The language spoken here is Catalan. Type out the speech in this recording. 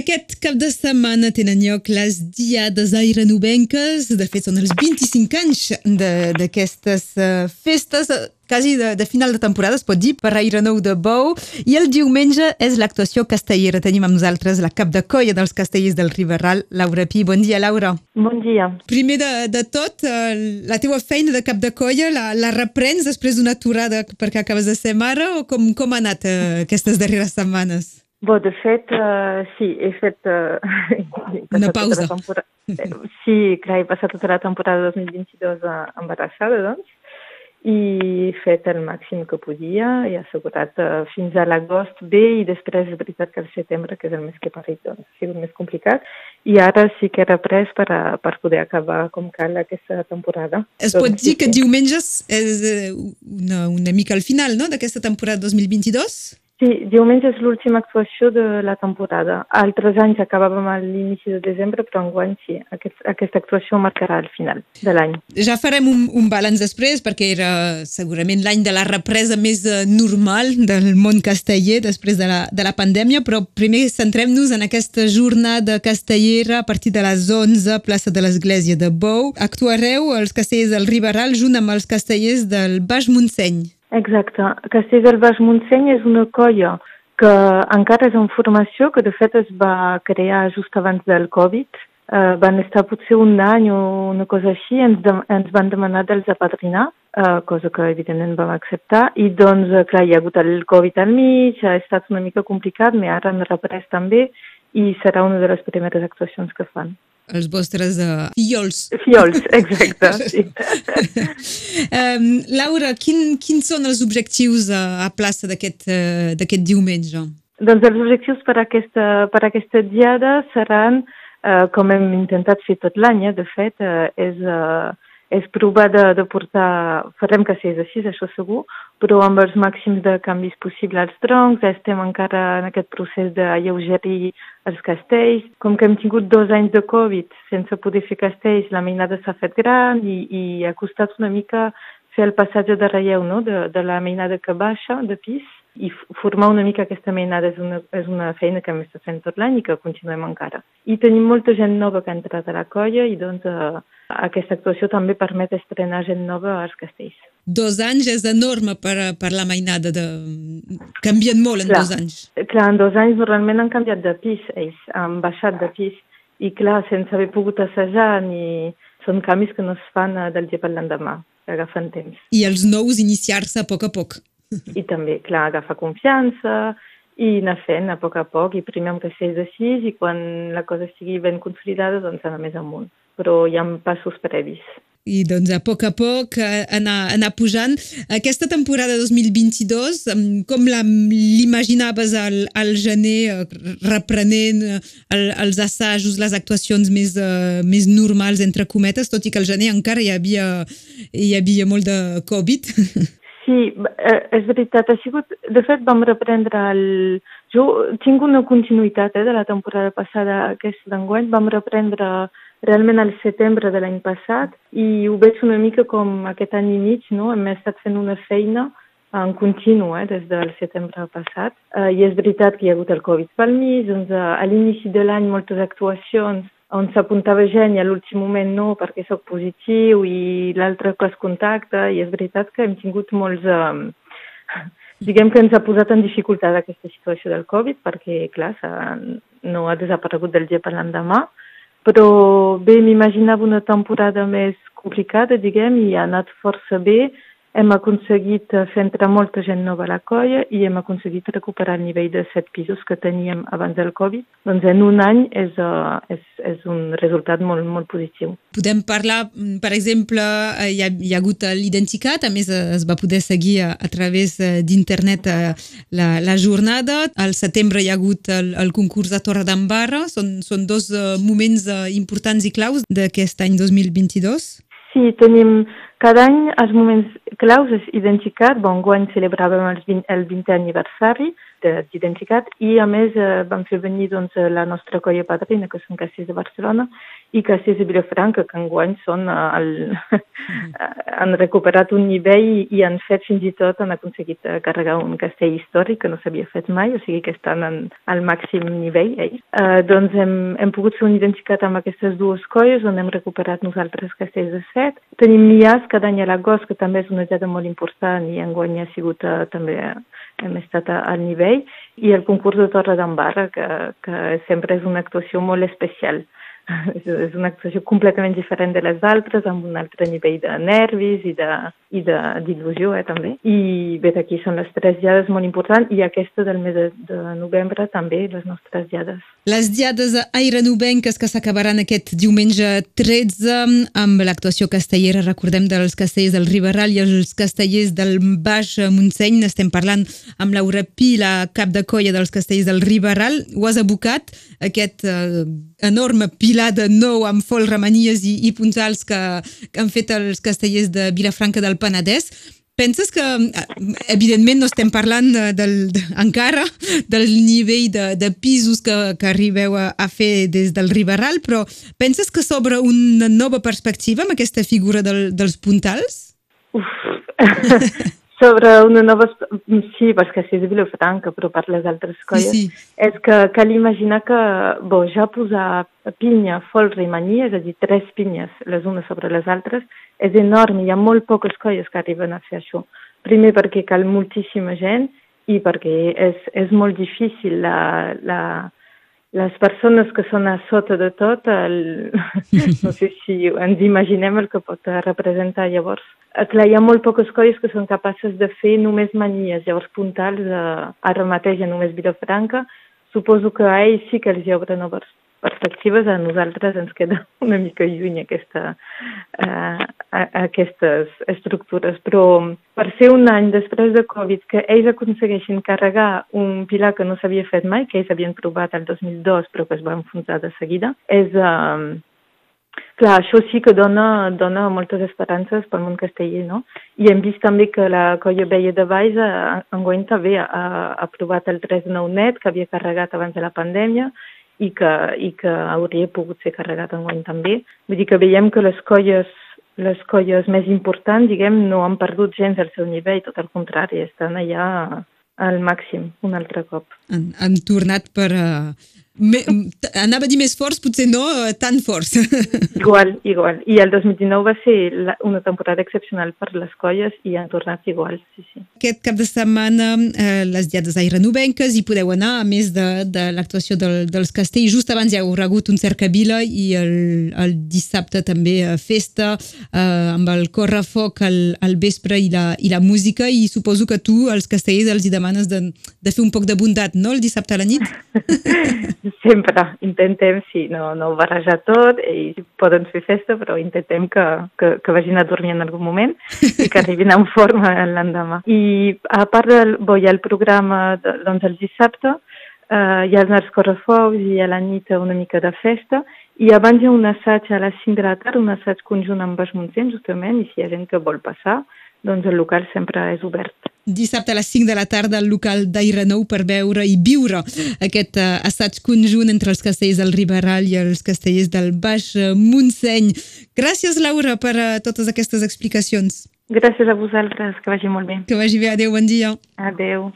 Aquest cap de setmana tenen lloc les diades airenovenques. De fet, són els 25 anys d'aquestes uh, festes, uh, quasi de, de final de temporada, es pot dir, per Airenou de Bou. I el diumenge és l'actuació castellera. Tenim amb nosaltres la cap de colla dels castellers del Riberral, Laura Pi. Bon dia, Laura. Bon dia. Primer de, de tot, uh, la teua feina de cap de colla la, la reprens després d'una aturada perquè acabes de ser mare o com, com ha anat uh, aquestes darreres setmanes? Bo, de fet, uh, sí, he fet... Uh, Una pausa. Tota sí, clar, he passat tota la temporada 2022 embarassada, doncs, i fet el màxim que podia, he assegurat uh, fins a l'agost bé i després és veritat que el setembre, que és el mes que he parit, doncs, ha sigut més complicat i ara sí que he reprès per, a, per poder acabar com cal aquesta temporada. Es pot dir que diumenges és una, una mica al final, no?, d'aquesta temporada 2022? Sí, diumenge és l'última actuació de la temporada. Altres anys acabàvem a l'inici de desembre, però enguany sí, aquest, aquesta actuació marcarà el final de l'any. Ja farem un, un balanç després, perquè era segurament l'any de la represa més eh, normal del món casteller després de la, de la pandèmia, però primer centrem-nos en aquesta jornada castellera a partir de les 11, plaça de l'Església de Bou. Actuareu els castellers del Riberal junt amb els castellers del Baix Montseny. Exacte. Castell del Baix Montseny és una colla que encara és en formació, que de fet es va crear just abans del Covid. Uh, van estar potser un any o una cosa així, ens, de, ens van demanar dels apadrinar, uh, cosa que evidentment vam acceptar, i doncs, uh, clar, hi ha hagut el Covid al mig, ha estat una mica complicat, però ara han reprès també, i serà una de les primeres actuacions que fan els vostres uh, fiols. Fiols, exacte. sí. um, Laura, quin, quins són els objectius uh, a plaça d'aquest uh, diumenge? Doncs els objectius per aquesta, per aquesta diada seran, uh, com hem intentat fer tot l'any, eh, de fet, uh, és... Uh, és provar de, de portar, farem que sigui així, això segur, però amb els màxims de canvis possibles als troncs, estem encara en aquest procés d'alleugerir els castells. Com que hem tingut dos anys de Covid sense poder fer castells, la mainada s'ha fet gran i, i ha costat una mica fer el passatge de relleu, no?, de, de la mainada que baixa de pis i formar una mica aquesta mainada és una, és una feina que hem estat fent tot l'any i que continuem encara. I tenim molta gent nova que ha entrat a la colla i doncs eh, aquesta actuació també permet estrenar gent nova als castells. Dos anys és enorme per, per la mainada. De... Canvien molt en clar, dos anys. Clar, en dos anys normalment han canviat de pis, ells han baixat de pis i clar, sense haver pogut assajar ni... Són canvis que no es fan eh, del dia per l'endemà, agafen temps. I els nous iniciar-se a poc a poc. I també, clar, agafar confiança i anar fent a poc a poc i primer amb castells de sis i quan la cosa estigui ben consolidada doncs anar més amunt però hi ha passos previs. I doncs a poc a poc eh, anar, anar pujant. Aquesta temporada 2022, com l'imaginaves al, al gener, eh, reprenent eh, el, els assajos, les actuacions més, uh, més normals, entre cometes, tot i que al gener encara hi havia, hi havia molt de Covid? Sí, és veritat. Ha sigut, de fet, vam reprendre el... Jo tinc una continuïtat eh, de la temporada passada, aquesta d'enguany. Vam reprendre realment al setembre de l'any passat i ho veig una mica com aquest any i mig, no? Hem estat fent una feina en continu eh, des del setembre passat. Uh, I és veritat que hi ha hagut el Covid pel mig, doncs a l'inici de l'any moltes actuacions on s'apuntava gent i a l'últim moment no perquè sóc positiu i l'altre que es contacta i és veritat que hem tingut molts... Uh, diguem que ens ha posat en dificultat aquesta situació del Covid perquè, clar, no ha desaparegut del dia per l'endemà però bé, m'imaginava una temporada més complicada, diguem, i ha anat força bé hem aconseguit eh, fer entrar molta gent nova a la colla i hem aconseguit recuperar el nivell de set pisos que teníem abans del Covid. Doncs en un any és, uh, és, és un resultat molt, molt positiu. Podem parlar, mm, per exemple, eh, hi ha, hi ha hagut l'Identicat, a més es va poder seguir a, a través d'internet la, la jornada. Al setembre hi ha hagut el, el concurs de Torre d'Embarra. Són, són dos moments importants i claus d'aquest any 2022? Sí, tenim cada any els moments claus és Identicat, bon, guany celebràvem el 20, el 20è aniversari d'Identicat i a més eh, vam fer venir doncs, la nostra colla padrina, que són Castells de Barcelona, i Castells de Vilafranca, que enguany són el, han recuperat un nivell i, i han fet fins i tot, han aconseguit carregar un castell històric que no s'havia fet mai, o sigui que estan en, al màxim nivell ells. Eh, doncs hem, hem pogut fer un identificat amb aquestes dues colles on hem recuperat nosaltres castells de set. Tenim Mias cada any a l'agost, que també és una jada molt important i enguany ha sigut uh, també hem estat al nivell, i el concurs de Torre d'Embarra, que, que sempre és una actuació molt especial. és una actuació completament diferent de les altres, amb un altre nivell de nervis i d'il·lusió, eh, també. I bé, aquí són les tres diades molt importants i aquesta del mes de, de novembre també, les nostres diades. Les diades aire-novenques que s'acabaran aquest diumenge 13 amb l'actuació castellera, recordem, dels castellers del Riberal i els castellers del Baix Montseny. Estem parlant amb Laura Pi, la cap de colla dels castellers del Riberal. Ho has abocat, aquest eh, enorme pilar de nou amb folramanies i, i puntals que, que han fet els castellers de Vilafranca del Penedès. Penses que, evidentment, no estem parlant de, del, de, encara del nivell de, de pisos que, que arribeu a, a fer des del Riberal, però penses que s'obre una nova perspectiva amb aquesta figura del, dels puntals? Uf. sobre una nova... Sí, perquè si és Vilafranca, però per les altres colles. Sí, sí. És que cal imaginar que, bo, ja posar pinya, folre i maní, és a dir, tres pinyes les unes sobre les altres, és enorme. Hi ha molt poques colles que arriben a fer això. Primer perquè cal moltíssima gent i perquè és, és molt difícil la, la, les persones que són a sota de tot, el, no sé si ens imaginem el que pot representar llavors. Clar, hi ha molt poques colles que són capaces de fer només manies, llavors puntals, eh, ara mateix a només Vilafranca, suposo que a ells sí que els hi obre noves perspectives, a nosaltres ens queda una mica lluny aquesta, uh, aquestes estructures. Però per ser un any després de Covid que ells aconsegueixin carregar un pilar que no s'havia fet mai, que ells havien provat el 2002 però que es va enfonsar de seguida, és... Uh, Clar, això sí que dona, dona moltes esperances pel món casteller, no? I hem vist també que la colla Veia de Valls enguany també ha, ha aprovat el 3 de 9 net, que havia carregat abans de la pandèmia, i que, i que hauria pogut ser carregat en guany també. Vull dir que veiem que les colles, les colles més importants, diguem, no han perdut gens el seu nivell, tot al contrari, estan allà al màxim un altre cop. Han, han tornat per, uh, me, anava a dir més forts, potser no eh, tan forts. Igual, igual. I el 2019 va ser la, una temporada excepcional per les colles i han tornat igual, sí, sí. Aquest cap de setmana eh, les diades aire novenques hi podeu anar, a més de, de l'actuació del, dels castells. Just abans hi ha hagut un cercavila i el, el dissabte també eh, festa eh, amb el correfoc al, al vespre i la, i la música i suposo que tu als castellers els hi demanes de, de fer un poc de bondat, no?, el dissabte a la nit? sempre intentem, sí, no, no barrejar tot, i poden fer festa, però intentem que, que, que vagin a dormir en algun moment i que arribin en forma l'endemà. I a part del, bo, hi ha el programa, doncs el dissabte, eh, hi ha els correfocs i a la nit una mica de festa, i abans hi ha un assaig a les 5 de la tarda, un assaig conjunt amb els Montseny, justament, i si hi ha gent que vol passar, doncs el local sempre és obert. Dissabte a les 5 de la tarda al local d'Aire Nou per veure i viure aquest uh, assaig conjunt entre els castellers del Riberal i els castellers del Baix Montseny. Gràcies, Laura, per uh, totes aquestes explicacions. Gràcies a vosaltres, que vagi molt bé. Que vagi bé, adeu, bon dia. Adeu.